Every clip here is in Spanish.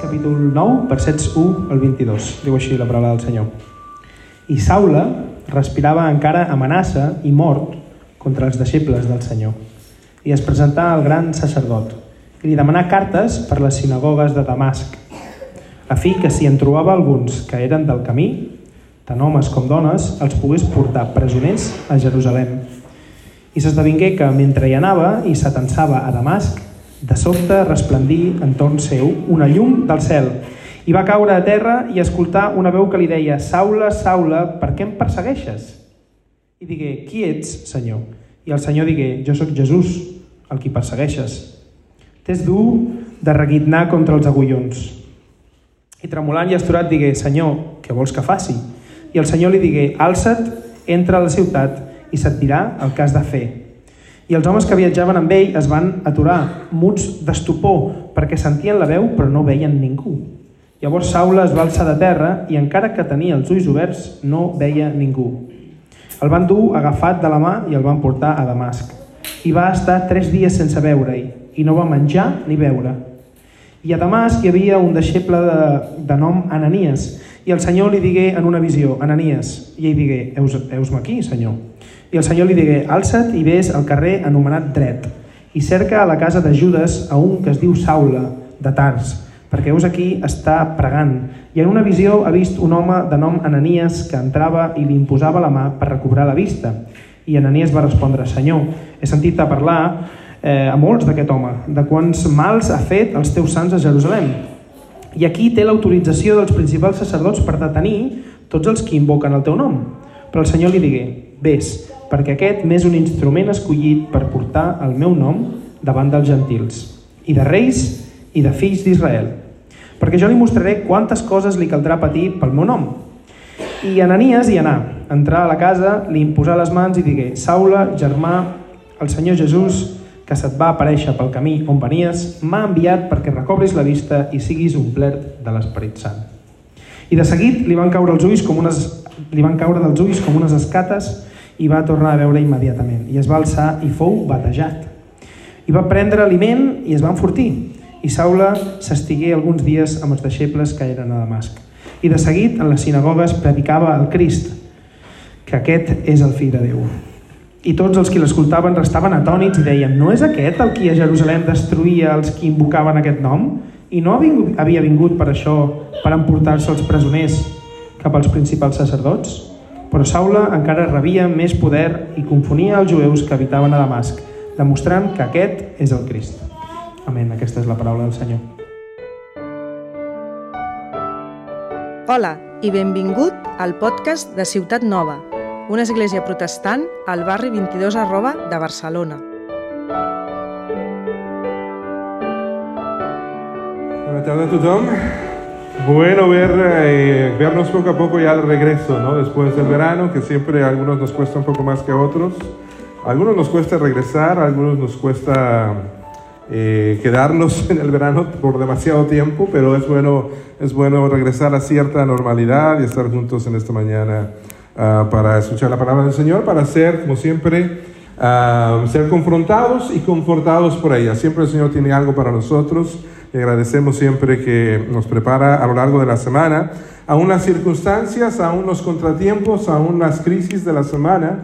capítol 9, versets 1 al 22. Diu així la paraula del Senyor. I Saula respirava encara amenaça i mort contra els deixebles del Senyor. I es presentà al gran sacerdot i li demanà cartes per les sinagogues de Damasc, a fi que si en trobava alguns que eren del camí, tant homes com dones, els pogués portar presoners a Jerusalem. I s'esdevingué que mentre hi anava i s'atensava a Damasc, de sobte resplendí entorn seu una llum del cel i va caure a terra i escoltar una veu que li deia «Saula, Saula, per què em persegueixes?» I digué «Qui ets, Senyor?» I el Senyor digué «Jo sóc Jesús, el qui persegueixes. T'és dur de reguitnar contra els agullons». I tremolant i asturat digué «Senyor, què vols que faci?» I el Senyor li digué «Alça't, entra a la ciutat i se't dirà el que has de fer». I els homes que viatjaven amb ell es van aturar, muts d'estupor, perquè sentien la veu però no veien ningú. Llavors Saula es va alçar de terra i encara que tenia els ulls oberts no veia ningú. El van dur agafat de la mà i el van portar a Damasc. I va estar tres dies sense veure-hi i no va menjar ni beure. I a Damasc hi havia un deixeble de, de nom Ananies i el Senyor li digué en una visió, Ananies, i ell digué, heus, heus-me aquí, Senyor. I el Senyor li digué, alça't i vés al carrer anomenat Dret, i cerca a la casa de Judes a un que es diu Saula, de Tars, perquè veus aquí està pregant. I en una visió ha vist un home de nom Ananies que entrava i li imposava la mà per recobrar la vista. I Ananies va respondre, Senyor, he sentit a parlar eh, a molts d'aquest home, de quants mals ha fet els teus sants a Jerusalem. I aquí té l'autorització dels principals sacerdots per detenir tots els que invoquen el teu nom. Però el Senyor li digué, vés, perquè aquest m'és un instrument escollit per portar el meu nom davant dels gentils, i de reis i de fills d'Israel, perquè jo li mostraré quantes coses li caldrà patir pel meu nom. I Ananias hi anà, entrar a la casa, li imposà les mans i digué, Saula, germà, el Senyor Jesús, que se't va aparèixer pel camí on venies, m'ha enviat perquè recobris la vista i siguis omplert de l'Esperit Sant. I de seguit li van caure els ulls com unes, li van caure dels ulls com unes escates i va tornar a veure immediatament. I es va alçar i fou batejat. I va prendre aliment i es va enfortir. I Saula s'estigué alguns dies amb els deixebles que eren a Damasc. I de seguit, en les sinagogues, predicava al Crist, que aquest és el fill de Déu. I tots els que l'escoltaven restaven atònits i deien no és aquest el qui a Jerusalem destruïa els que invocaven aquest nom? I no havia vingut per això, per emportar-se els presoners cap als principals sacerdots? Però Saula encara rebia més poder i confonia els jueus que habitaven a Damasc, demostrant que aquest és el Crist. Amén. Aquesta és la paraula del Senyor. Hola i benvingut al podcast de Ciutat Nova, una església protestant al barri 22 arroba de Barcelona. Bona tarda a tothom. Bueno ver, eh, vernos poco a poco ya al regreso, ¿no? Después del verano, que siempre a algunos nos cuesta un poco más que a otros. A algunos nos cuesta regresar, a algunos nos cuesta eh, quedarnos en el verano por demasiado tiempo, pero es bueno, es bueno regresar a cierta normalidad y estar juntos en esta mañana uh, para escuchar la palabra del Señor, para ser, como siempre, uh, ser confrontados y confortados por ella. Siempre el Señor tiene algo para nosotros y agradecemos siempre que nos prepara a lo largo de la semana, aún las circunstancias, aún los contratiempos, aún las crisis de la semana.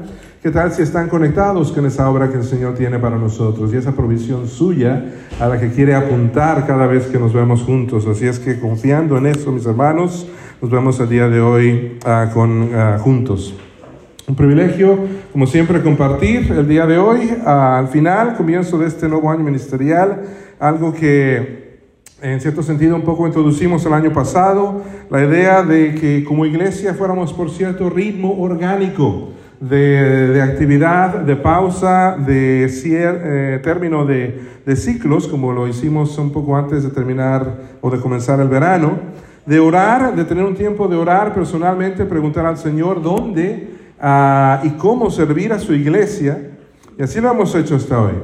¿Qué tal si están conectados con esa obra que el Señor tiene para nosotros y esa provisión suya a la que quiere apuntar cada vez que nos vemos juntos? Así es que confiando en eso, mis hermanos, nos vemos el día de hoy uh, con, uh, juntos. Un privilegio, como siempre, compartir el día de hoy, uh, al final, comienzo de este nuevo año ministerial, algo que en cierto sentido un poco introducimos el año pasado, la idea de que como iglesia fuéramos por cierto ritmo orgánico de, de actividad, de pausa, de cier, eh, término de, de ciclos, como lo hicimos un poco antes de terminar o de comenzar el verano, de orar, de tener un tiempo de orar personalmente, preguntar al Señor dónde uh, y cómo servir a su iglesia. Y así lo hemos hecho hasta hoy,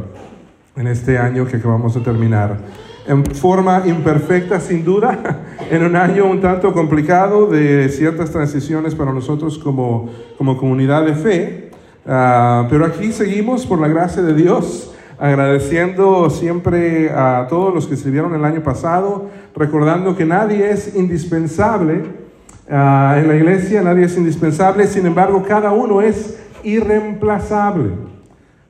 en este año que acabamos de terminar en forma imperfecta sin duda, en un año un tanto complicado de ciertas transiciones para nosotros como, como comunidad de fe, uh, pero aquí seguimos por la gracia de Dios, uh, agradeciendo siempre a todos los que sirvieron el año pasado, recordando que nadie es indispensable ah, en la iglesia, nadie es indispensable, sin embargo cada uno es irreemplazable.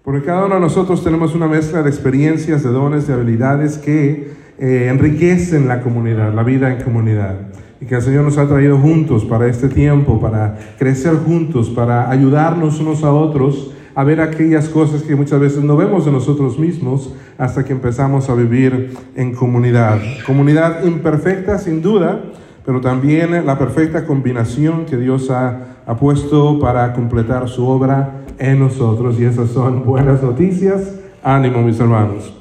Porque cada uno de nosotros tenemos una mezcla de experiencias, de dones, de habilidades que eh, enriquecen la comunidad, la vida en comunidad. Y que el Señor nos ha traído juntos para este tiempo, para crecer juntos, para ayudarnos unos a otros a ver aquellas cosas que muchas veces no vemos de nosotros mismos hasta que empezamos a vivir en comunidad. Comunidad imperfecta, sin duda, pero también la perfecta combinación que Dios ha, ha puesto para completar su obra en nosotros. Y esas son buenas noticias. Ánimo, mis hermanos.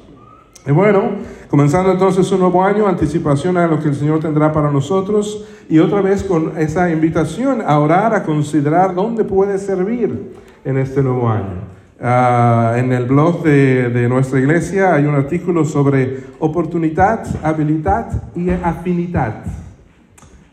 Y bueno, comenzando entonces un nuevo año, anticipación a lo que el Señor tendrá para nosotros y otra vez con esa invitación a orar, a considerar dónde puede servir en este nuevo año. Ah, en el blog de, de, nuestra iglesia hay un artículo sobre oportunidad, habilidad y afinidad.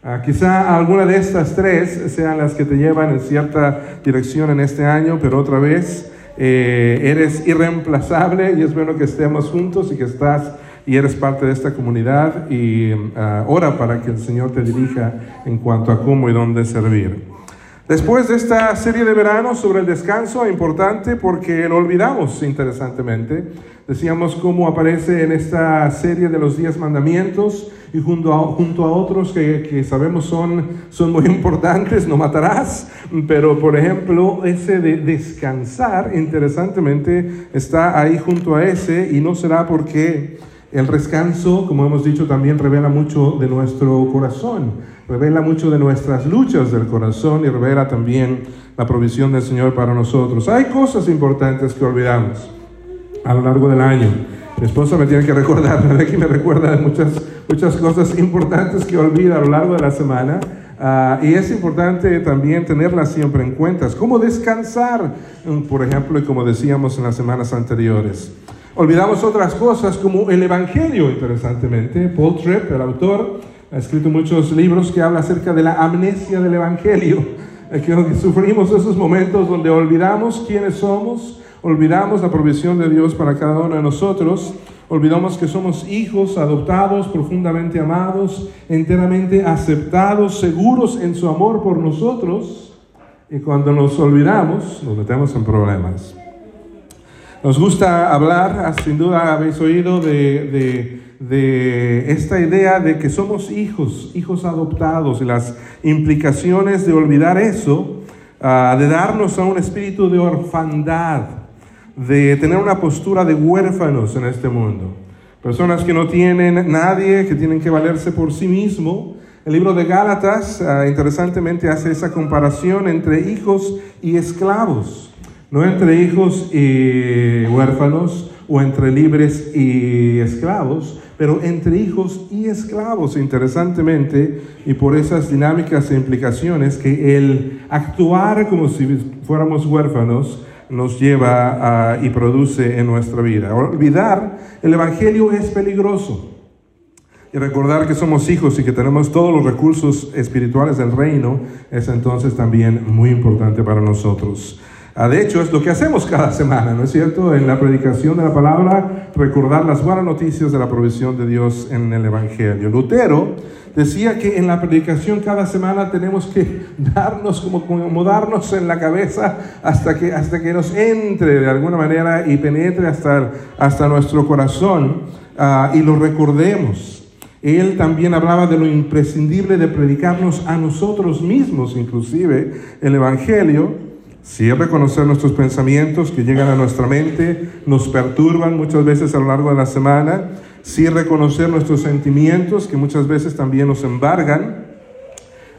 Uh, quizá alguna de estas tres sean las que te llevan en cierta dirección en este año, pero otra vez eh, eres irreemplazable y es bueno que estemos juntos y que estás y eres parte de esta comunidad y uh, ora para que el Señor te dirija en cuanto a cómo y dónde servir. Después de esta serie de verano sobre el descanso, importante porque lo olvidamos interesantemente, decíamos cómo aparece en esta serie de los diez mandamientos y junto a, junto a otros que, que, sabemos son, son muy importantes, no matarás, pero por ejemplo ese de descansar, interesantemente, está ahí junto a ese y no será porque el descanso, como hemos dicho, también revela mucho de nuestro corazón revela mucho de nuestras luchas del corazón y revela también la provisión del Señor para nosotros. Hay cosas importantes que olvidamos a lo largo del año. Mi esposa me tiene que recordar, que me recuerda de muchas, muchas cosas importantes que olvida a lo largo de la semana. Uh, y es importante también tenerlas siempre en cuenta. Cómo descansar, mm, por ejemplo, y como decíamos en las semanas anteriores. Olvidamos otras cosas como el Evangelio, interesantemente. Paul Tripp, el autor, ha escrito muchos libros que hablan acerca de la amnesia del Evangelio, que sufrimos esos momentos donde olvidamos quiénes somos, olvidamos la provisión de Dios para cada uno de nosotros, olvidamos que somos hijos adoptados, profundamente amados, enteramente aceptados, seguros en su amor por nosotros, y cuando nos olvidamos nos metemos en problemas. Nos gusta hablar, sin duda habéis oído de, de de esta idea de que somos hijos, hijos adoptados. Y las implicaciones de olvidar eso, uh, de darnos a un espíritu de orfandad, de tener una postura de huérfanos en este mundo. Personas que no tienen nadie, que tienen que valerse por sí mismo. El libro de Gálatas, uh, interesantemente, hace esa comparación entre hijos y esclavos, no entre hijos y huérfanos o entre libres y esclavos, pero entre hijos y esclavos, interesantemente, y por esas dinámicas e implicaciones que el actuar como si fuéramos huérfanos nos lleva y produce en nuestra vida. Olvidar el Evangelio es peligroso. Y recordar que somos hijos y que tenemos todos los recursos espirituales del reino es entonces también muy importante para nosotros. Ah, de hecho, es lo que hacemos cada semana, ¿no es cierto? En la predicación de la palabra, recordar las buenas noticias de la provisión de Dios en el Evangelio. Lutero decía que en la predicación cada semana tenemos que darnos, como acomodarnos en la cabeza hasta que, hasta que nos entre de alguna manera y penetre hasta, hasta nuestro corazón uh, y lo recordemos. Él también hablaba de lo imprescindible de predicarnos a nosotros mismos, inclusive el Evangelio, Sí reconocer nuestros pensamientos que llegan a nuestra mente, nos perturban muchas veces a lo largo de la semana. Sí reconocer nuestros sentimientos que muchas veces también nos embargan.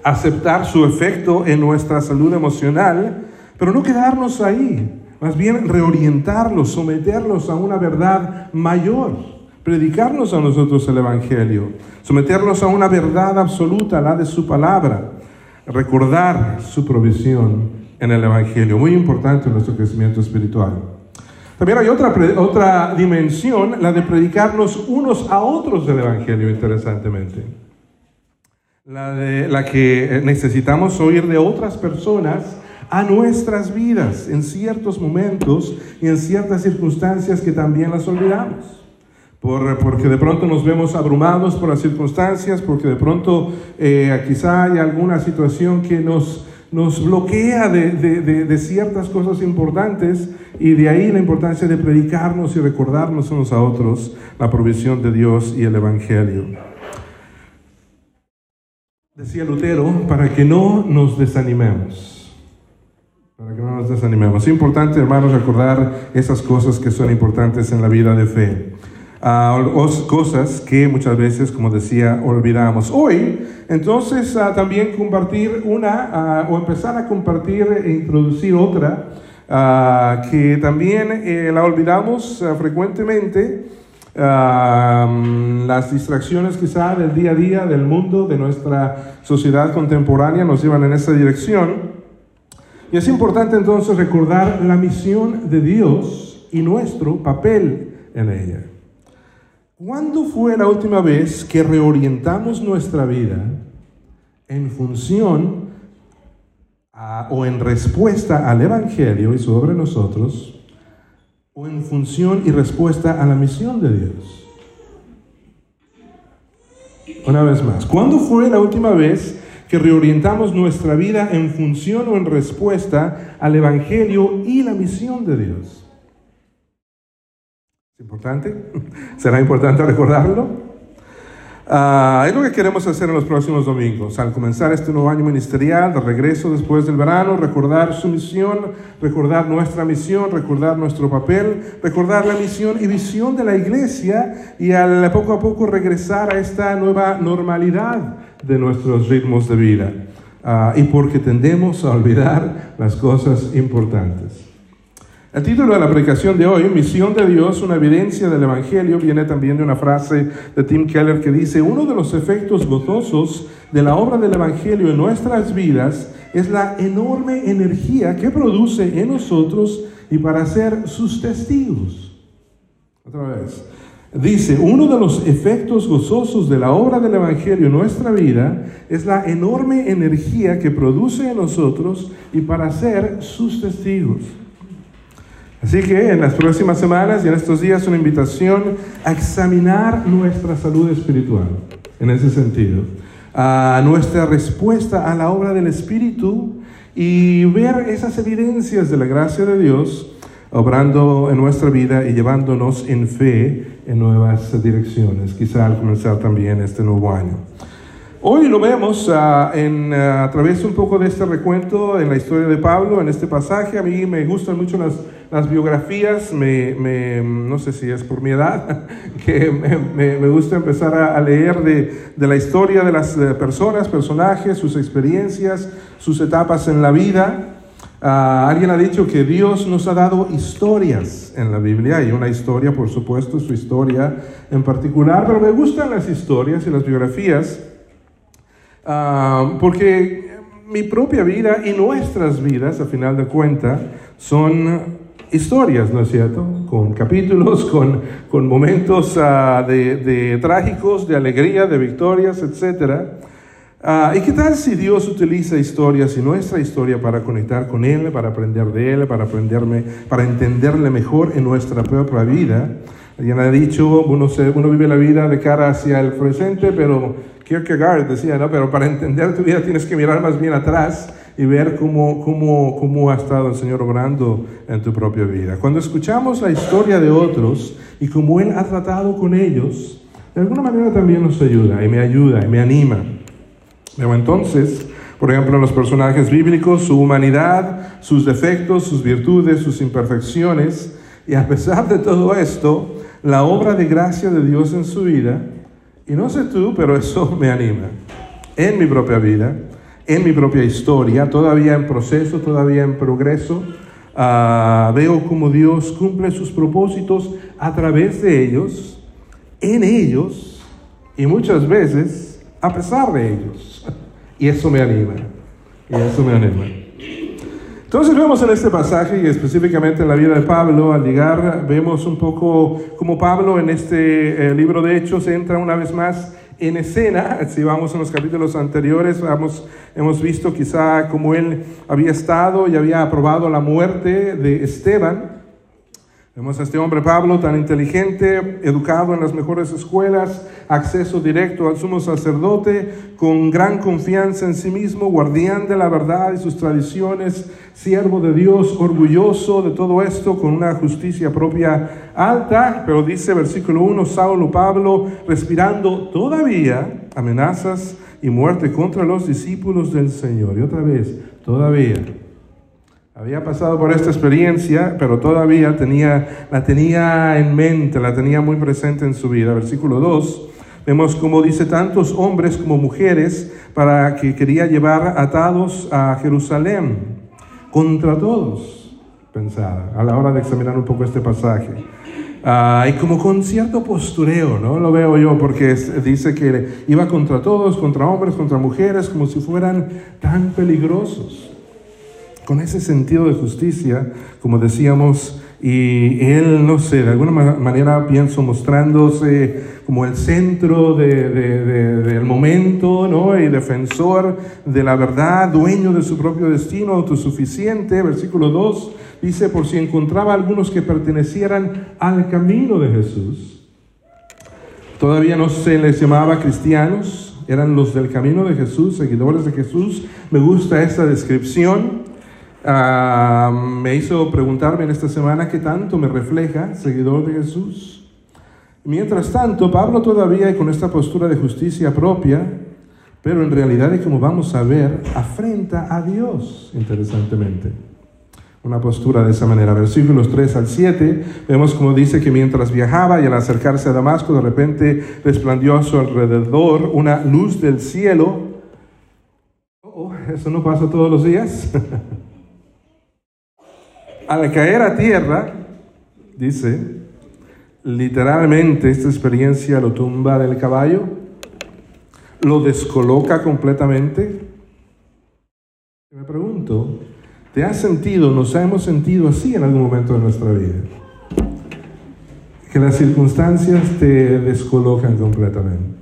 Aceptar su efecto en nuestra salud emocional, pero no quedarnos ahí. Más bien reorientarlos, someterlos a una verdad mayor. Predicarnos a nosotros el Evangelio. Someterlos a una verdad absoluta, la de su palabra. Recordar su provisión en el Evangelio, muy importante en nuestro crecimiento espiritual. También hay otra, otra dimensión, la de predicarnos unos a otros del Evangelio, interesantemente. La, de, la que necesitamos oír de otras personas a nuestras vidas en ciertos momentos y en ciertas circunstancias que también las olvidamos. Por, porque de pronto nos vemos abrumados por las circunstancias, porque de pronto eh, quizá hay alguna situación que nos, nos bloquea de, de, de, ciertas cosas importantes y de ahí la importancia de predicarnos y recordarnos unos a otros la provisión de Dios y el Evangelio. Decía Lutero, para que no nos desanimemos. Para que no nos desanimemos. Es importante, hermanos, recordar esas cosas que son importantes en la vida de fe. Cosas que muchas veces, como decía, olvidamos. Hoy, entonces, uh, también compartir una, uh, o empezar a compartir e introducir otra, que también eh, la olvidamos frecuentemente, las distracciones quizá del día a día, del mundo, de nuestra sociedad contemporánea nos llevan en esa dirección. Y es importante entonces recordar la misión de Dios y nuestro papel en ella. ¿Cuándo fue la última vez que reorientamos nuestra vida en función o en respuesta al Evangelio y sobre nosotros, o en función y respuesta a la misión de Dios? Una vez más, ¿cuándo fue la última vez que reorientamos nuestra vida en función o en respuesta al Evangelio y la misión de Dios? ¿Importante? ¿Será importante recordarlo? Uh, es lo que queremos hacer en los próximos domingos. Al comenzar este nuevo año ministerial, de regreso después del verano, recordar su misión, recordar nuestra misión, recordar nuestro papel, recordar la misión y visión de la iglesia y al poco a poco regresar a esta nueva normalidad de nuestros ritmos de vida. Uh, y porque tendemos a olvidar las cosas importantes. El título de la predicación de hoy, Misión de Dios, una evidencia del Evangelio, viene también de una frase de Tim Keller que dice, uno de los efectos gozosos de la obra del Evangelio en nuestras vidas es la enorme energía que produce en nosotros y para ser sus testigos. Otra vez. Dice, uno de los efectos gozosos de la obra del Evangelio en nuestra vida es la enorme energía que produce en nosotros y para ser sus testigos. Así que en las próximas semanas y en estos días una invitación a examinar nuestra salud espiritual, en ese sentido, a nuestra respuesta a la obra del Espíritu y ver esas evidencias de la gracia de Dios obrando en nuestra vida y llevándonos en fe en nuevas direcciones, quizá al comenzar también este nuevo año. Hoy lo vemos uh, en, uh, a través un poco de este recuento en la historia de Pablo, en este pasaje. A mí me gustan mucho las, las biografías, me, me, no sé si es por mi edad, que me, me gusta empezar a, a leer de, de, la historia de las eh, personas, personajes, sus experiencias, sus etapas en la vida. Uh, alguien ha dicho que Dios nos ha dado historias en la Biblia, y una historia, por supuesto, su historia en particular, pero me gustan las historias y las biografías Ah, porque mi propia vida y nuestras vidas, a final de cuentas, son historias, ¿no es cierto? Con capítulos, con, con momentos uh, de, de, trágicos, de alegría, de victorias, etc. Uh, ¿Y qué tal si Dios utiliza historias y nuestra historia para conectar con Él, para aprender de Él, para, aprenderme, para entenderle mejor en nuestra propia vida? Alguien ha dicho, uno, se, uno vive la vida de cara hacia el presente, pero Kierkegaard decía, no, pero para entender tu vida tienes que mirar más bien atrás y ver cómo, cómo, cómo ha estado el Señor obrando en tu propia vida. Cuando escuchamos la historia de otros y cómo Él ha tratado con ellos, de alguna manera también nos ayuda y me ayuda y me anima. Pero entonces, por ejemplo, en los personajes bíblicos, su humanidad, sus defectos, sus virtudes, sus imperfecciones, y a pesar de todo esto, la obra de gracia de Dios en su vida, y no sé tú, pero eso me anima. En mi propia vida, en mi propia historia, todavía en proceso, todavía en progreso, uh, veo como Dios cumple sus propósitos a través de ellos, en ellos y muchas veces a pesar de ellos. Y eso me anima. Y eso me anima. Entonces vemos en este pasaje y específicamente en la vida de Pablo, al llegar vemos un poco como Pablo en este eh, libro de Hechos entra una vez más en escena, si vamos en los capítulos anteriores, vamos, hemos visto quizá cómo él había estado y había aprobado la muerte de Esteban. Vemos a este hombre Pablo tan inteligente, educado en las mejores escuelas, acceso directo al sumo sacerdote, con gran confianza en sí mismo, guardián de la verdad y sus tradiciones, siervo de Dios, orgulloso de todo esto, con una justicia propia alta. Pero dice versículo 1, Saulo Pablo, respirando todavía amenazas y muerte contra los discípulos del Señor. Y otra vez, todavía. Había pasado por esta experiencia, pero todavía tenía, la tenía en mente, la tenía muy presente en su vida. Versículo 2, vemos como dice tantos hombres como mujeres para que quería llevar atados a Jerusalén contra todos, pensaba, a la hora de examinar un poco este pasaje. Ah, y como con cierto postureo, ¿no? Lo veo yo porque dice que iba contra todos, contra hombres, contra mujeres, como si fueran tan peligrosos con ese sentido de justicia, como decíamos, y él, no sé, de alguna manera pienso mostrándose como el centro del momento, ¿no? Y defensor de la verdad, dueño de su propio destino, autosuficiente. Versículo 2 dice, por si encontraba algunos que pertenecieran al camino de Jesús. Todavía no se les llamaba cristianos, eran los del camino de Jesús, seguidores de Jesús. Me gusta esta descripción. Ah, me hizo preguntarme en esta semana qué tanto me refleja, seguidor de Jesús. Mientras tanto, Pablo todavía con esta postura de justicia propia, pero en realidad, como vamos a ver, afrenta a Dios, interesantemente. Una postura de esa manera. Versículos 3 al 7, vemos como dice que mientras viajaba y al acercarse a Damasco, de repente resplandió a su alrededor una luz del cielo. Oh, eso no pasa todos los días. al caer a tierra, dice, literalmente esta experiencia lo tumba del caballo, lo descoloca completamente. Me pregunto, ¿te has sentido, nos hemos sentido así en algún momento de nuestra vida? Que las circunstancias te descolocan completamente.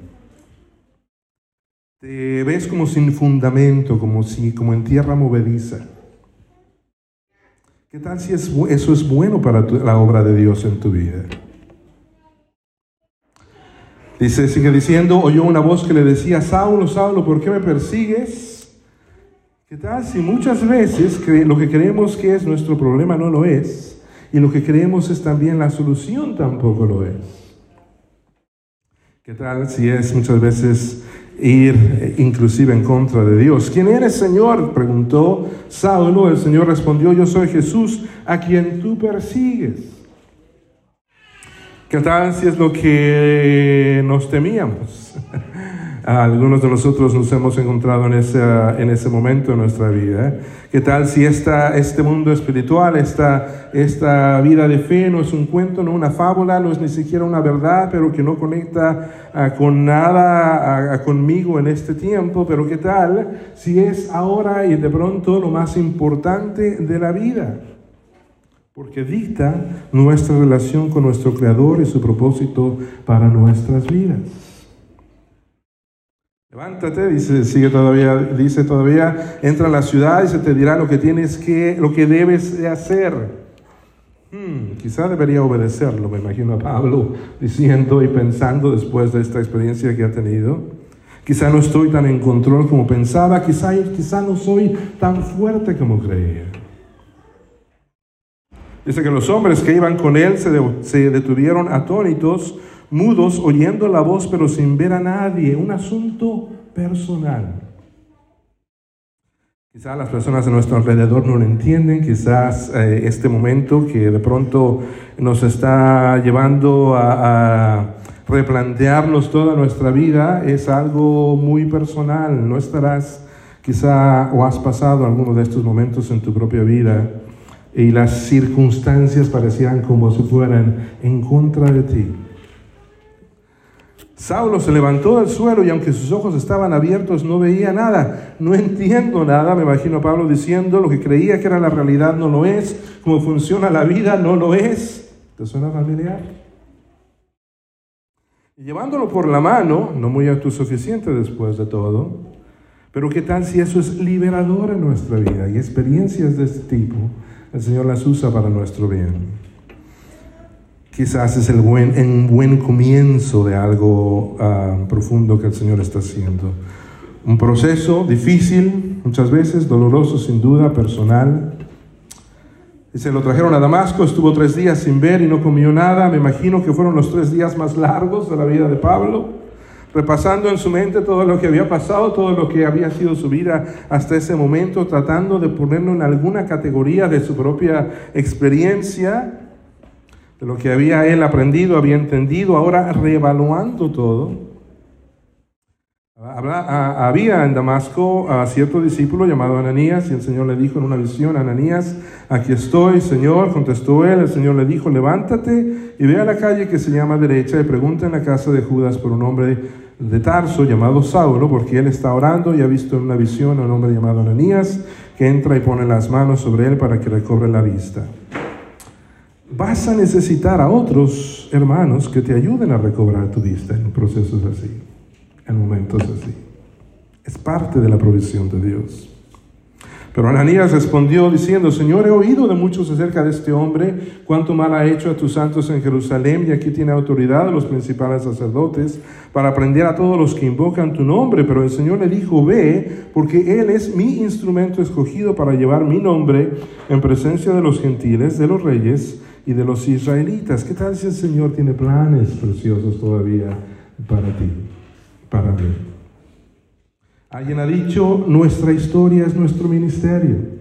Te ves como sin fundamento, como, si, como en tierra movediza. ¿Qué tal si eso es bueno para la obra de Dios en tu vida? Dice, sigue diciendo, oyó una voz que le decía, Saulo, Saulo, ¿por qué me persigues? ¿Qué tal si muchas veces lo que creemos que es nuestro problema no lo es? Y lo que creemos es también la solución tampoco lo es. ¿Qué tal si es muchas veces ir inclusive en contra de Dios. ¿Quién eres, Señor? preguntó Saulo. El Señor respondió, yo soy Jesús a quien tú persigues. ¿Qué tal si es lo que nos temíamos? Algunos de nosotros nos hemos encontrado en ese, en ese momento en nuestra vida. ¿eh? ¿Qué tal si esta, este mundo espiritual, esta, esta vida de fe no es un cuento, no una fábula, no es ni siquiera una verdad, pero que no conecta ah, con nada conmigo en este tiempo? Pero ¿qué tal si es ahora y de pronto lo más importante de la vida? Porque dicta nuestra relación con nuestro Creador y su propósito para nuestras vidas. Levántate, dice, sigue todavía, dice todavía, entra a la ciudad y se te dirá lo que tienes que, lo que debes de hacer. Hmm, quizá debería obedecerlo, me imagino a Pablo diciendo y pensando después de esta experiencia que ha tenido. Quizá no estoy tan en control como pensaba, quizá, no soy tan fuerte como creía. Dice que los hombres que iban con él se, se detuvieron atónitos mudos, oyendo la voz pero sin ver a nadie, un asunto personal. Quizás las personas a nuestro alrededor no lo entienden, quizás eh, este momento que de pronto nos está llevando a, replantearnos toda nuestra vida es algo muy personal. No estarás quizá o has pasado alguno de estos momentos en tu propia vida y las circunstancias parecían como si fueran en contra de ti. Saulo se levantó del suelo y aunque sus ojos estaban abiertos no veía nada. No entiendo nada, me imagino a Pablo diciendo, lo que creía que era la realidad no lo es, cómo funciona la vida no lo es. ¿Te suena familiar? Llevándolo por la mano, no muy autosuficiente después de todo, pero qué tal si eso es liberador en nuestra vida y experiencias de este tipo, el Señor las usa para nuestro bien. Quizás es el buen, un buen comienzo de algo ah, profundo que el Señor está haciendo. Un proceso difícil, muchas veces doloroso sin duda, personal, y se lo trajeron a Damasco, estuvo tres días sin ver y no comió nada. Me imagino que fueron los tres días más largos de la vida de Pablo, repasando en su mente todo lo que había pasado, todo lo que había sido su vida hasta ese momento, tratando de ponerlo en alguna categoría de su propia experiencia, de lo que había él aprendido, había entendido, ahora reevaluando todo. Había en Damasco a cierto discípulo llamado Ananías y el Señor le dijo en una visión, Ananías, aquí estoy, Señor, contestó él, el Señor le dijo, levántate y ve a la calle que se llama derecha y pregunta en la casa de Judas por un hombre de Tarso llamado Saulo, porque él está orando y ha visto en una visión a un hombre llamado Ananías que entra y pone las manos sobre él para que recobre la vista. Vas a necesitar a otros hermanos que te ayuden a recobrar tu vista en procesos así en momentos así. Es parte de la provisión de Dios. Pero Ananías respondió diciendo, Señor, he oído de muchos acerca de este hombre, cuánto mal ha hecho a tus santos en Jerusalén, y aquí tiene autoridad los principales sacerdotes para aprender a todos los que invocan tu nombre. Pero el Señor le dijo, ve, porque Él es mi instrumento escogido para llevar mi nombre en presencia de los gentiles, de los reyes y de los israelitas. ¿Qué tal si el Señor tiene planes preciosos todavía para ti? para mí. Alguien ha dicho, nuestra historia es nuestro ministerio.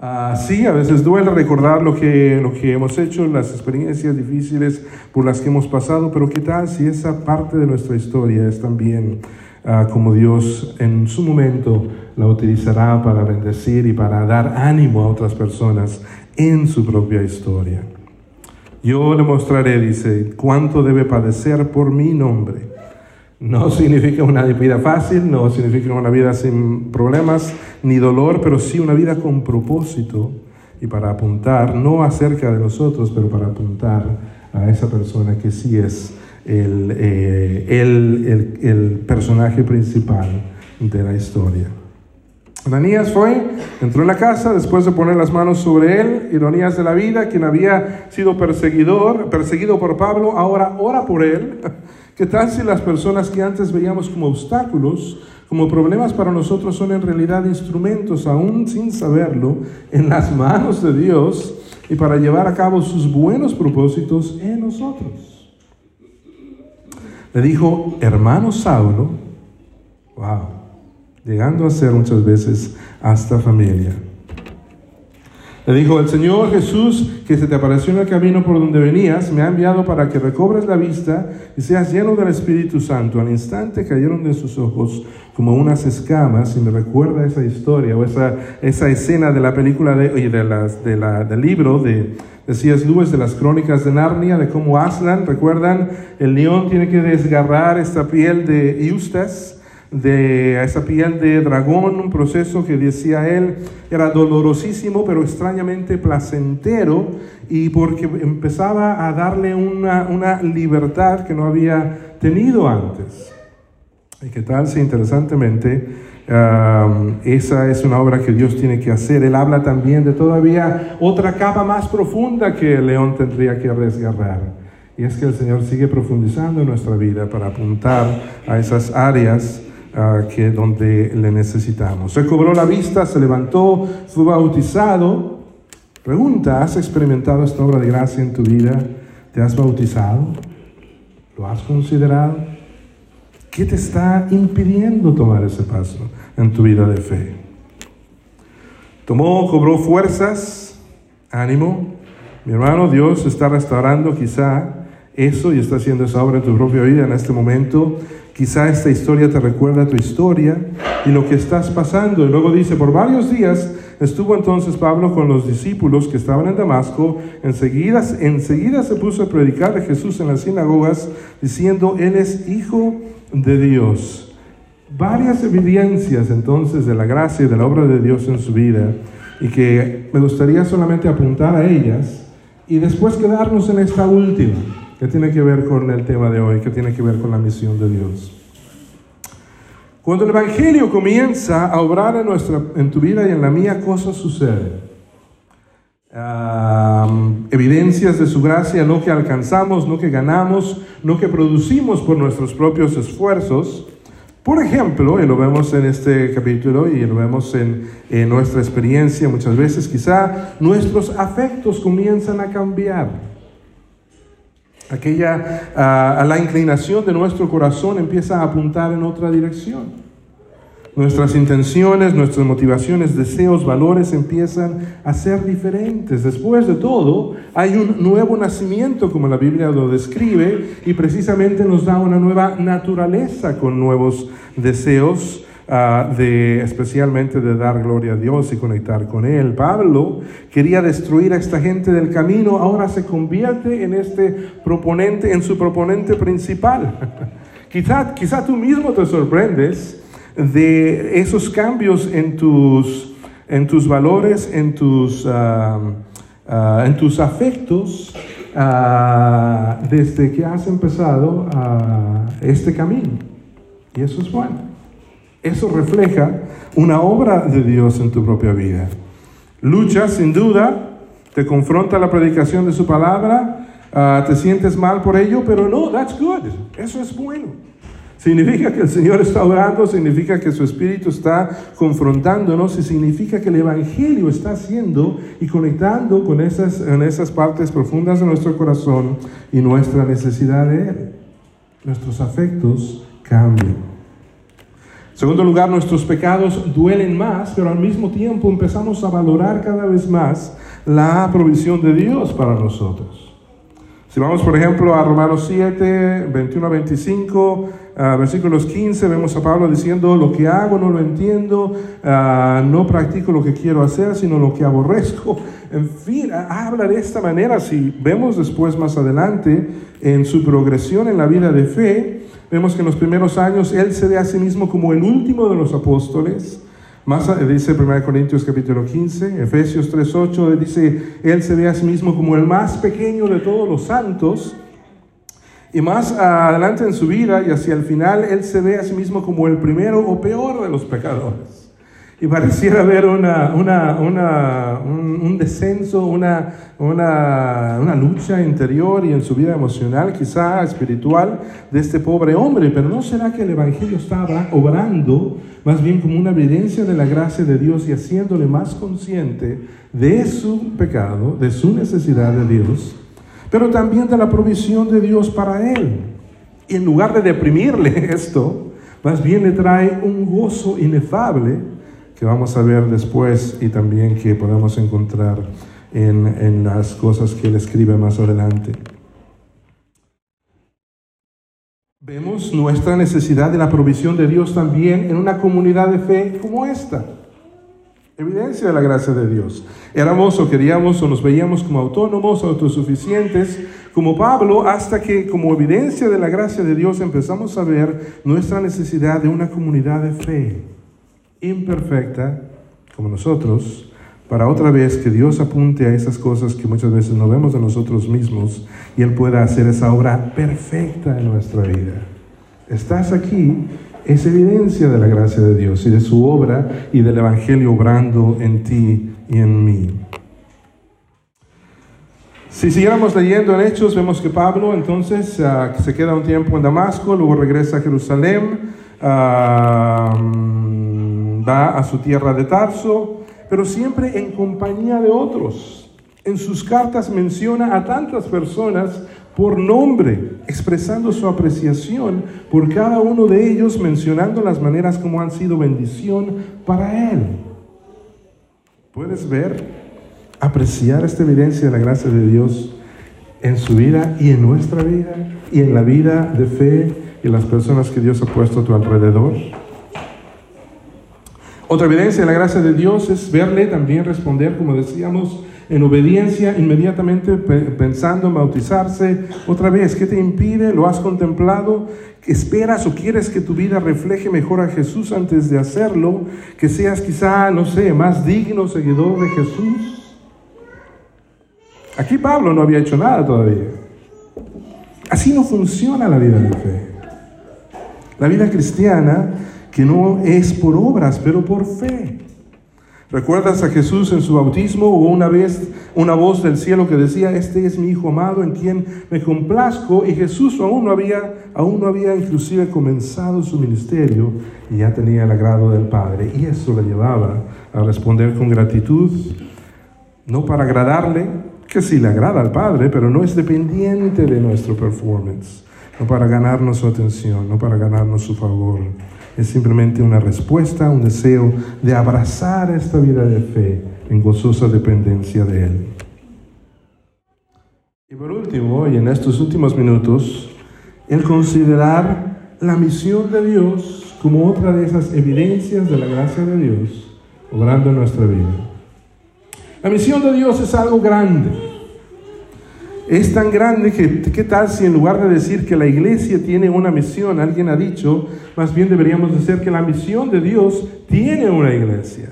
Ah, sí, a veces duele recordar lo que, lo que hemos hecho, las experiencias difíciles por las que hemos pasado, pero ¿qué tal si esa parte de nuestra historia es también ah, como Dios en su momento la utilizará para bendecir y para dar ánimo a otras personas en su propia historia? Yo le mostraré, dice, cuánto debe padecer por mi nombre no significa una vida fácil, no significa una vida sin problemas ni dolor, pero sí una vida con propósito y para apuntar, no acerca de nosotros, pero para apuntar a esa persona que sí es el, eh, el, el, personaje principal de la historia. Ananías fue, entró en la casa después de poner las manos sobre él, ironías de la vida, quien había sido perseguidor, perseguido por Pablo, ahora ora por él ¿Qué tal si las personas que antes veíamos como obstáculos, como problemas para nosotros, son en realidad instrumentos, aún sin saberlo, en las manos de Dios y para llevar a cabo sus buenos propósitos en nosotros? Le dijo, hermano Saulo, wow, llegando a ser muchas veces hasta familia. Le dijo, el Señor Jesús, que se te apareció en el camino por donde venías, me ha enviado para que recobres la vista y seas lleno del Espíritu Santo. Al instante cayeron de sus ojos como unas escamas y me recuerda esa historia o esa, esa escena de la película de, de, las, de la, del libro de, de C.S. Lewis de las crónicas de Narnia, de cómo Aslan, recuerdan, el león tiene que desgarrar esta piel de Eustace de esa piel de dragón, un proceso que decía él era dolorosísimo, pero extrañamente placentero, y porque empezaba a darle una, una libertad que no había tenido antes. Y que tal si interesantemente esa es una obra que Dios tiene que hacer. Él habla también de todavía otra capa más profunda que el león tendría que desgarrar. Y es que el Señor sigue profundizando en nuestra vida para apuntar a esas áreas que donde le necesitamos. Recobró la vista, se levantó, fue bautizado. Pregunta, ¿has experimentado esta obra de gracia en tu vida? ¿Te has bautizado? ¿Lo has considerado? ¿Qué te está impidiendo tomar ese paso en tu vida de fe? Tomó, cobró fuerzas, ánimo. Mi hermano, Dios está restaurando quizá eso y está haciendo esa obra en tu propia vida en este momento. Quizá esta historia te recuerda tu historia y lo que estás pasando. Y luego dice, por varios días estuvo entonces Pablo con los discípulos que estaban en Damasco. Enseguida, enseguida se puso a predicar de Jesús en las sinagogas, diciendo, Él es hijo de Dios. Varias evidencias entonces de la gracia y de la obra de Dios en su vida y que me gustaría solamente apuntar a ellas y después quedarnos en esta última que tiene que ver con el tema de hoy, que tiene que ver con la misión de Dios. Cuando el Evangelio comienza a obrar en, nuestra, en tu vida y en la mía, cosas suceden. evidencias de su gracia, no que alcanzamos, no que ganamos, no que producimos por nuestros propios esfuerzos, por ejemplo, y lo vemos en este capítulo y lo vemos en, nuestra experiencia muchas veces, quizá nuestros afectos comienzan a cambiar. Aquella, uh, la inclinación de nuestro corazón empieza a apuntar en otra dirección. Nuestras intenciones, nuestras motivaciones, deseos, valores empiezan a ser diferentes. Después de todo, hay un nuevo nacimiento, como la Biblia lo describe, y precisamente nos da una nueva naturaleza con nuevos deseos, uh, de, especialmente de dar gloria a Dios y conectar con Él. Pablo quería destruir a esta gente del camino, ahora se convierte en este proponente, en su proponente principal. quizá, quizá tú mismo te sorprendes de esos cambios en tus, en tus valores, en tus, ah, ah, en tus afectos, ah, desde que has empezado este camino. Y eso es bueno. Eso refleja una obra de Dios en tu propia vida. Lucha, sin duda, te confronta la predicación de su palabra, te sientes mal por ello, pero no, that's good. Eso es bueno. Significa que el Señor está orando, significa que su Espíritu está confrontándonos y significa que el Evangelio está haciendo y conectando con esas, esas partes profundas de nuestro corazón y nuestra necesidad de Él. Nuestros afectos cambian. Segundo lugar, nuestros pecados duelen más, pero al mismo tiempo empezamos a valorar cada vez más la provisión de Dios para nosotros. Si vamos, por ejemplo, a Romanos 7, 21 a 25, versículos 15, vemos a Pablo diciendo, lo que hago no lo entiendo, ah, no practico lo que quiero hacer, sino lo que aborrezco. En fin, habla de esta manera. Si vemos después, más adelante, en su progresión en la vida de fe, vemos que en los primeros años él se ve a sí mismo como el último de los apóstoles. Más dice 1 Corintios capítulo 15, Efesios 3.8, dice, Él se ve a sí mismo como el más pequeño de todos los santos. Y más adelante en su vida y hacia el final, Él se ve a sí mismo como el primero o peor de los pecadores. Y pareciera haber una, una, una, un, descenso, una, una, lucha interior y en su vida emocional, quizá espiritual, de este pobre hombre. Pero ¿no será que el Evangelio estaba obrando más bien como una evidencia de la gracia de Dios y haciéndole más consciente de su pecado, de su necesidad de Dios, pero también de la provisión de Dios para él? Y en lugar de deprimirle esto, más bien le trae un gozo inefable que vamos a ver después y también que podemos encontrar en, en las cosas que él escribe más adelante. Vemos nuestra necesidad de la provisión de Dios también en una comunidad de fe como esta. Evidencia de la gracia de Dios. Éramos o queríamos o nos veíamos como autónomos, autosuficientes, como Pablo, hasta que como evidencia de la gracia de Dios empezamos a ver nuestra necesidad de una comunidad de fe imperfecta como nosotros, para otra vez que Dios apunte a esas cosas que muchas veces no vemos de nosotros mismos y Él pueda hacer esa obra perfecta en nuestra vida. Estás aquí, es evidencia de la gracia de Dios y de su obra y del Evangelio obrando en ti y en mí. Si siguiéramos leyendo en Hechos, vemos que Pablo entonces ah, se queda un tiempo en Damasco, luego regresa a Jerusalén. Ah, va a su tierra de Tarso, pero siempre en compañía de otros. En sus cartas menciona a tantas personas por nombre, expresando su apreciación por cada uno de ellos, mencionando las maneras como han sido bendición para él. ¿Puedes ver, apreciar esta evidencia de la gracia de Dios en su vida y en nuestra vida y en la vida de fe y las personas que Dios ha puesto a tu alrededor? Otra evidencia de la gracia de Dios es verle también responder, como decíamos, en obediencia, inmediatamente pensando en bautizarse. Otra vez, ¿qué te impide? ¿Lo has contemplado? ¿Esperas o quieres que tu vida refleje mejor a Jesús antes de hacerlo? Que seas quizá, no sé, más digno seguidor de Jesús. Aquí Pablo no había hecho nada todavía. Así no funciona la vida de fe. La vida cristiana que no es por obras, pero por fe. ¿Recuerdas a Jesús en su bautismo? Hubo una vez una voz del cielo que decía, este es mi Hijo amado en quien me complazco. Y Jesús aún no había, aún no había inclusive comenzado su ministerio y ya tenía el agrado del Padre. Y eso le llevaba a responder con gratitud, no para agradarle, que sí le agrada al Padre, pero no es dependiente de nuestro performance, no para ganarnos su atención, no para ganarnos su favor es simplemente una respuesta, un deseo de abrazar esta vida de fe en gozosa dependencia de Él. Y por último, y en estos últimos minutos, el considerar la misión de Dios como otra de esas evidencias de la gracia de Dios obrando en nuestra vida. La misión de Dios es algo grande es tan grande que, ¿qué tal si en lugar de decir que la iglesia tiene una misión, alguien ha dicho, más bien deberíamos decir que la misión de Dios tiene una iglesia?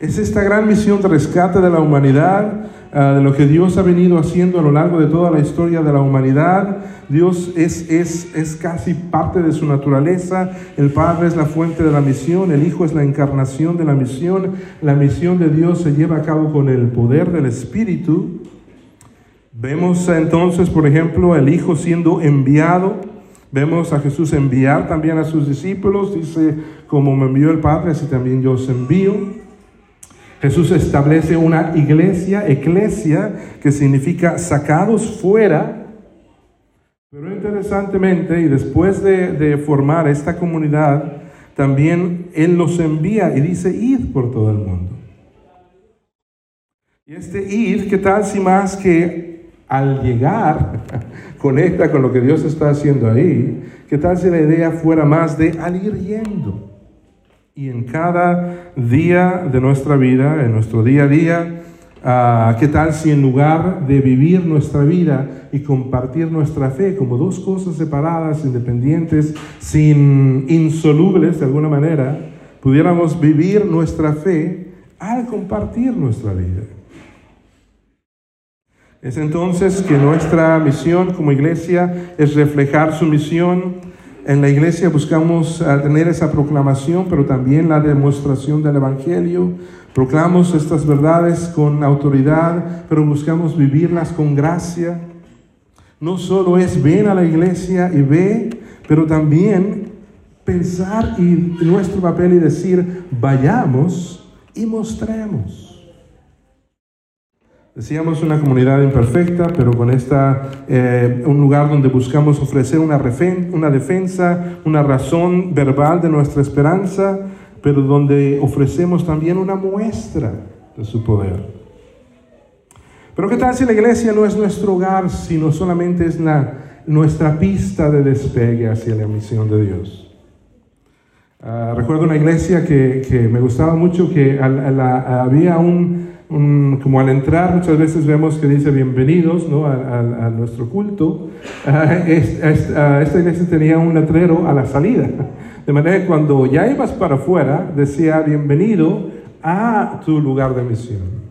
Es esta gran misión de rescate de la humanidad, ah, de lo que Dios ha venido haciendo a lo largo de toda la historia de la humanidad. Dios es, es, es casi parte de su naturaleza. El Padre es la fuente de la misión, el Hijo es la encarnación de la misión. La misión de Dios se lleva a cabo con el poder del Espíritu. Vemos entonces, por ejemplo, el Hijo siendo enviado. Vemos a Jesús enviar también a sus discípulos. Dice, como me envió el Padre, así también yo os envío. Jesús establece una iglesia, eclesia, que significa sacados fuera. Pero interesantemente, y después de, formar esta comunidad, también Él los envía y dice, id por todo el mundo. Y este id, ¿qué tal si más que al llegar conecta con lo que Dios está haciendo ahí, ¿qué tal si la idea fuera más de al ir yendo? Y en cada día de nuestra vida, en nuestro día a día, ah, ¿qué tal si en lugar de vivir nuestra vida y compartir nuestra fe como dos cosas separadas, independientes, sin insolubles de alguna manera, pudiéramos vivir nuestra fe al compartir nuestra vida? Es entonces que nuestra misión como iglesia es reflejar su misión. En la iglesia buscamos tener esa proclamación, pero también la demostración del Evangelio. Proclamamos estas verdades con autoridad, pero buscamos vivirlas con gracia. No solo es ven a la iglesia y ve, pero también pensar y nuestro papel y decir vayamos y mostremos. Decíamos una comunidad imperfecta, pero con esta, eh, un lugar donde buscamos ofrecer una, una defensa, una razón verbal de nuestra esperanza, pero donde ofrecemos también una muestra de su poder. Pero ¿qué tal si la iglesia no es nuestro hogar, sino solamente es la, nuestra pista de despegue hacia la misión de Dios? Ah, recuerdo una iglesia que, que, me gustaba mucho, que había un como al entrar muchas veces vemos que dice bienvenidos ¿no? a, nuestro culto, esta iglesia tenía un letrero a la salida. De manera que cuando ya ibas para afuera, decía bienvenido a tu lugar de misión.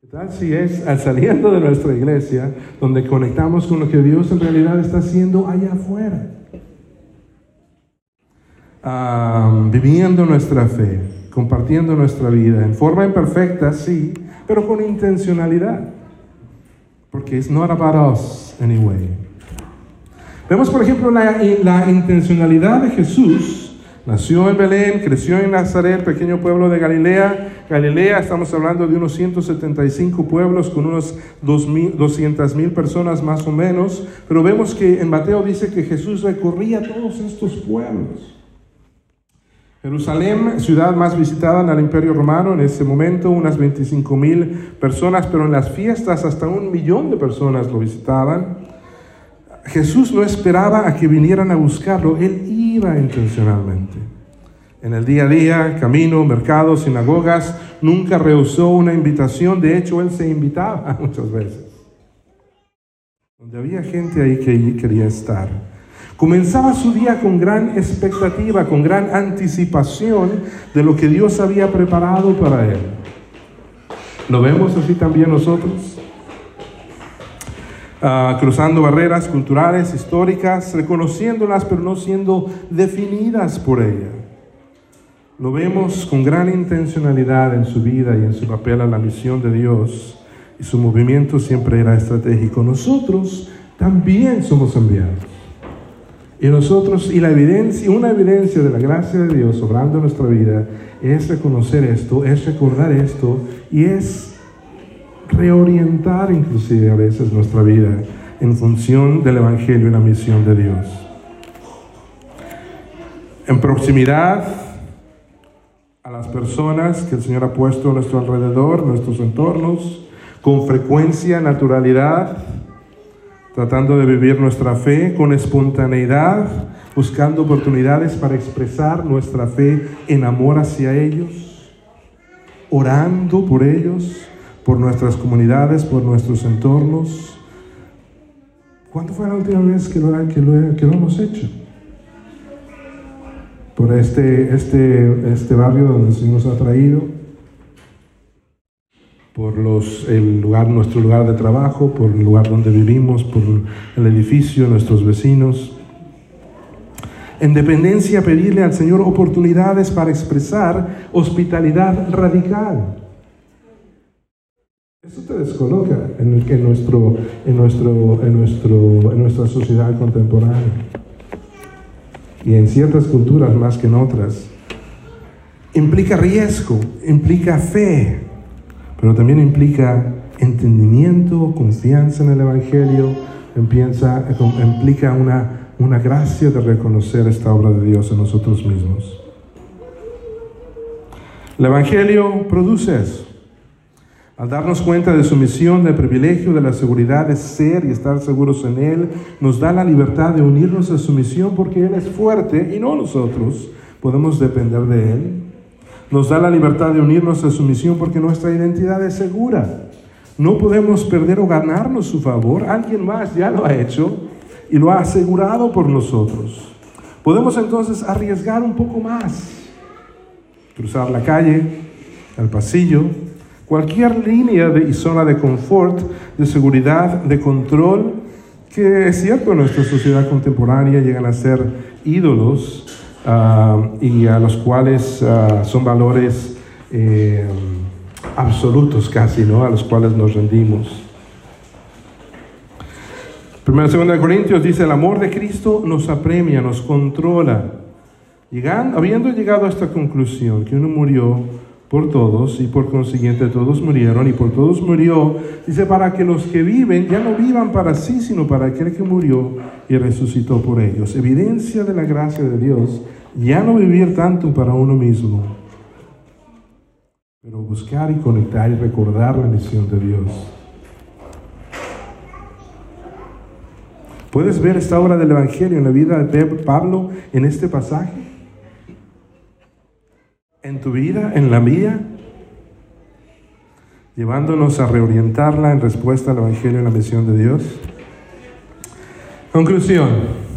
¿Qué tal si es al saliendo de nuestra iglesia donde conectamos con lo que Dios en realidad está haciendo allá afuera? Ah, viviendo nuestra fe compartiendo nuestra vida en forma imperfecta, sí, pero con intencionalidad. Porque it's not about us anyway. Vemos, por ejemplo, la, la intencionalidad de Jesús. Nació en Belén, creció en Nazaret, pequeño pueblo de Galilea. Galilea, estamos hablando de unos 175 pueblos con unos 200 mil personas más o menos. Pero vemos que en Mateo dice que Jesús recorría todos estos pueblos. Jerusalén, ciudad más visitada en el Imperio Romano, en ese momento unas 25 mil personas, pero en las fiestas hasta un millón de personas lo visitaban. Jesús no esperaba a que vinieran a buscarlo, él iba intencionalmente. En el día a día, camino, mercados, sinagogas, nunca rehusó una invitación, de hecho él se invitaba muchas veces. Donde había gente ahí que quería estar. Comenzaba su día con gran expectativa, con gran anticipación de lo que Dios había preparado para él. ¿Lo vemos así también nosotros? ah, cruzando barreras culturales, históricas, reconociéndolas, pero no siendo definidas por ella. Lo vemos con gran intencionalidad en su vida y en su papel a la misión de Dios, y su movimiento siempre era estratégico. Nosotros también somos enviados. Y nosotros, y la evidencia, una evidencia de la gracia de Dios obrando en nuestra vida, es reconocer esto, es recordar esto, y es reorientar inclusive a veces nuestra vida en función del Evangelio y la misión de Dios. En proximidad a las personas que el Señor ha puesto a nuestro alrededor, nuestros entornos, con frecuencia, naturalidad, tratando de vivir nuestra fe con espontaneidad, buscando oportunidades para expresar nuestra fe en amor hacia ellos, orando por ellos, por nuestras comunidades, por nuestros entornos. ¿Cuándo fue la última vez que lo, que lo, que lo hemos hecho? Por este, este, este barrio donde el nos ha traído, por los, el lugar, nuestro lugar de trabajo, por el lugar donde vivimos, por el edificio, nuestros vecinos. En dependencia, pedirle al Señor oportunidades para expresar hospitalidad radical. Eso te descoloca en, en, nuestro, en, nuestro, en, nuestro, en nuestra sociedad contemporánea. Y en ciertas culturas más que en otras. Implica riesgo, implica fe, pero también implica entendimiento, confianza en el Evangelio, empieza, implica una, una gracia de reconocer esta obra de Dios en nosotros mismos. El Evangelio produce eso. Al darnos cuenta de su misión, del privilegio, de la seguridad de ser y estar seguros en Él, nos da la libertad de unirnos a su misión porque Él es fuerte y no nosotros. Podemos depender de Él. Nos da la libertad de unirnos a su misión porque nuestra identidad es segura. No podemos perder o ganarnos su favor. Alguien más ya lo ha hecho y lo ha asegurado por nosotros. Podemos entonces arriesgar un poco más. Cruzar la calle, el pasillo, Cualquier línea de, y zona de confort, de seguridad, de control, que es cierto en nuestra sociedad contemporánea llegan a ser ídolos uh, y a los cuales uh, son valores eh, absolutos casi, ¿no? A los cuales nos rendimos. Primera segunda de Corintios dice, el amor de Cristo nos apremia, nos controla. Llegando, habiendo llegado a esta conclusión, que uno murió por todos y por consiguiente todos murieron y por todos murió, dice, para que los que viven ya no vivan para sí, sino para aquel que murió y resucitó por ellos. Evidencia de la gracia de Dios, ya no vivir tanto para uno mismo, pero buscar y conectar y recordar la misión de Dios. ¿Puedes ver esta obra del Evangelio en la vida de Pablo en este pasaje? en tu vida, en la mía, llevándonos a reorientarla en respuesta al Evangelio y la misión de Dios. Conclusión.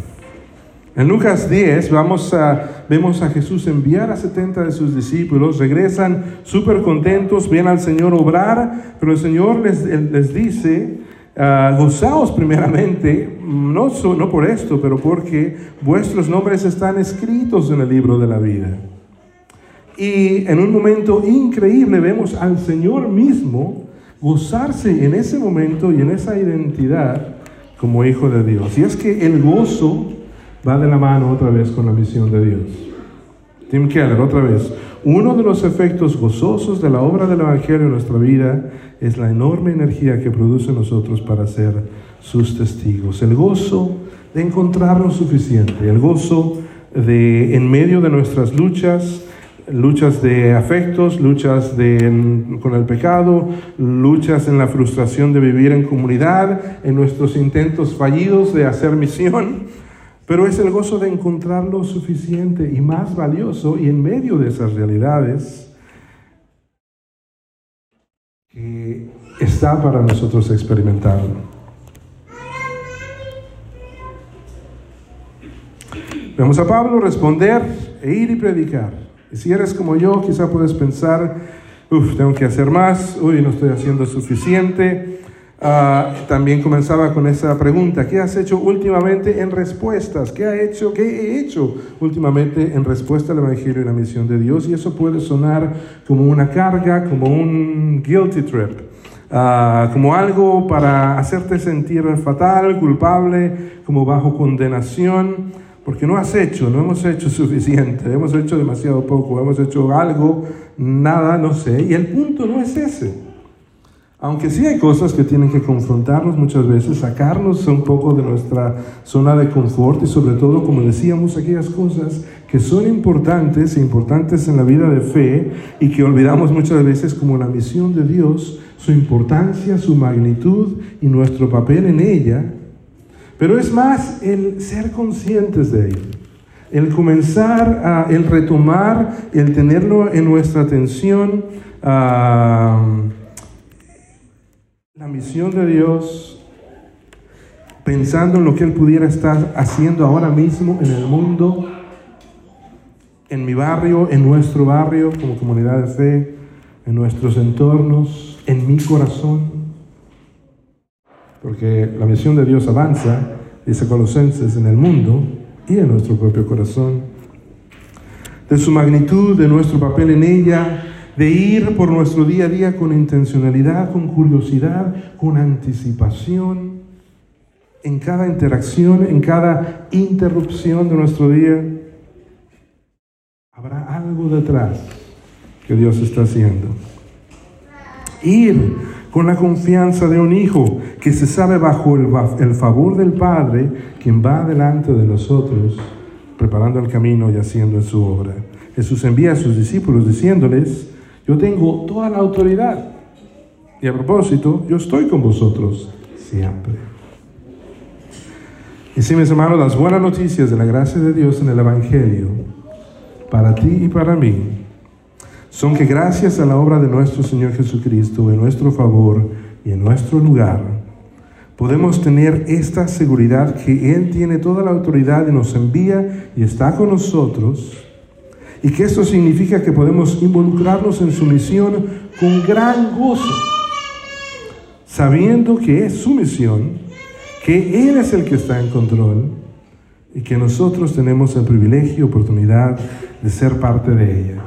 En Lucas 10 vamos a, vemos a Jesús enviar a 70 de sus discípulos, regresan súper contentos, ven al Señor obrar, pero el Señor les, les dice, uh, gozaos primeramente, no, no por esto, pero porque vuestros nombres están escritos en el libro de la vida. Y en un momento increíble vemos al Señor mismo gozarse en ese momento y en esa identidad como hijo de Dios. Y es que el gozo va de la mano otra vez con la misión de Dios. Tim Keller, otra vez. Uno de los efectos gozosos de la obra del Evangelio en nuestra vida es la enorme energía que produce en nosotros para ser sus testigos. El gozo de encontrarnos suficiente, el gozo de en medio de nuestras luchas, luchas de afectos, luchas de, con el pecado, luchas en la frustración de vivir en comunidad, en nuestros intentos fallidos de hacer misión, pero es el gozo de encontrar lo suficiente y más valioso y en medio de esas realidades que está para nosotros experimentarlo. Vemos a Pablo responder e ir y predicar. Y si eres como yo, quizá puedes pensar, uff, tengo que hacer más, uy, no estoy haciendo suficiente, Ah, también comenzaba con esa pregunta, ¿qué has hecho últimamente en respuestas? ¿Qué, ha hecho, ¿Qué he hecho últimamente en respuesta al Evangelio y la misión de Dios? Y eso puede sonar como una carga, como un guilty trip, ah, como algo para hacerte sentir fatal, culpable, como bajo condenación, porque no has hecho, no hemos hecho suficiente, hemos hecho demasiado poco, hemos hecho algo, nada, no sé. Y el punto no es ese. Aunque sí hay cosas que tienen que confrontarnos muchas veces, sacarnos un poco de nuestra zona de confort y sobre todo, como decíamos, aquellas cosas que son importantes, importantes en la vida de fe y que olvidamos muchas veces como la misión de Dios, su importancia, su magnitud y nuestro papel en ella. Pero es más el ser conscientes de ello, el comenzar, a, el retomar, el tenerlo en nuestra atención. Uh, la misión de Dios, pensando en lo que Él pudiera estar haciendo ahora mismo en el mundo, en mi barrio, en nuestro barrio como comunidad de fe, en nuestros entornos, en mi corazón. Porque la misión de Dios avanza, dice Colosenses, en el mundo y en nuestro propio corazón. De su magnitud, de nuestro papel en ella, de ir por nuestro día a día con intencionalidad, con curiosidad, con anticipación, en cada interacción, en cada interrupción de nuestro día. Habrá algo detrás que Dios está haciendo. Ir con la confianza de un hijo que se sabe bajo el, favor del Padre, quien va delante de nosotros, preparando el camino y haciendo en su obra. Jesús envía a sus discípulos diciéndoles, yo tengo toda la autoridad. Y a propósito, yo estoy con vosotros siempre. Y sí, mis hermanos, las buenas noticias de la gracia de Dios en el Evangelio, para ti y para mí, son que gracias a la obra de nuestro Señor Jesucristo, en nuestro favor y en nuestro lugar, podemos tener esta seguridad que Él tiene toda la autoridad y nos envía y está con nosotros y que esto significa que podemos involucrarnos en su misión con gran gozo, sabiendo que es su misión, que Él es el que está en control y que nosotros tenemos el privilegio y oportunidad de ser parte de ella.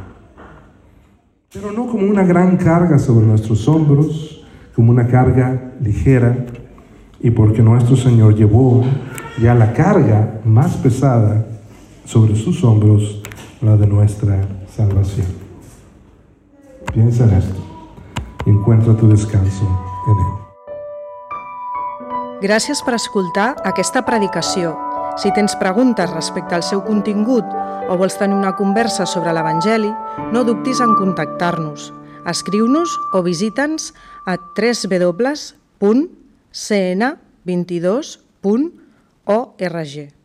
Pero no como una gran carga sobre nuestros hombros, como una carga ligera, y porque nuestro Señor llevó ya la carga más pesada sobre sus hombros la de nuestra salvación. Piensa en esto encuentra tu descanso en Él. Gràcies per escoltar aquesta predicació. Si tens preguntes respecte al seu contingut o vols tenir una conversa sobre l'Evangeli, no dubtis en contactar-nos. Escriu-nos o visita'ns a www.cn22.org.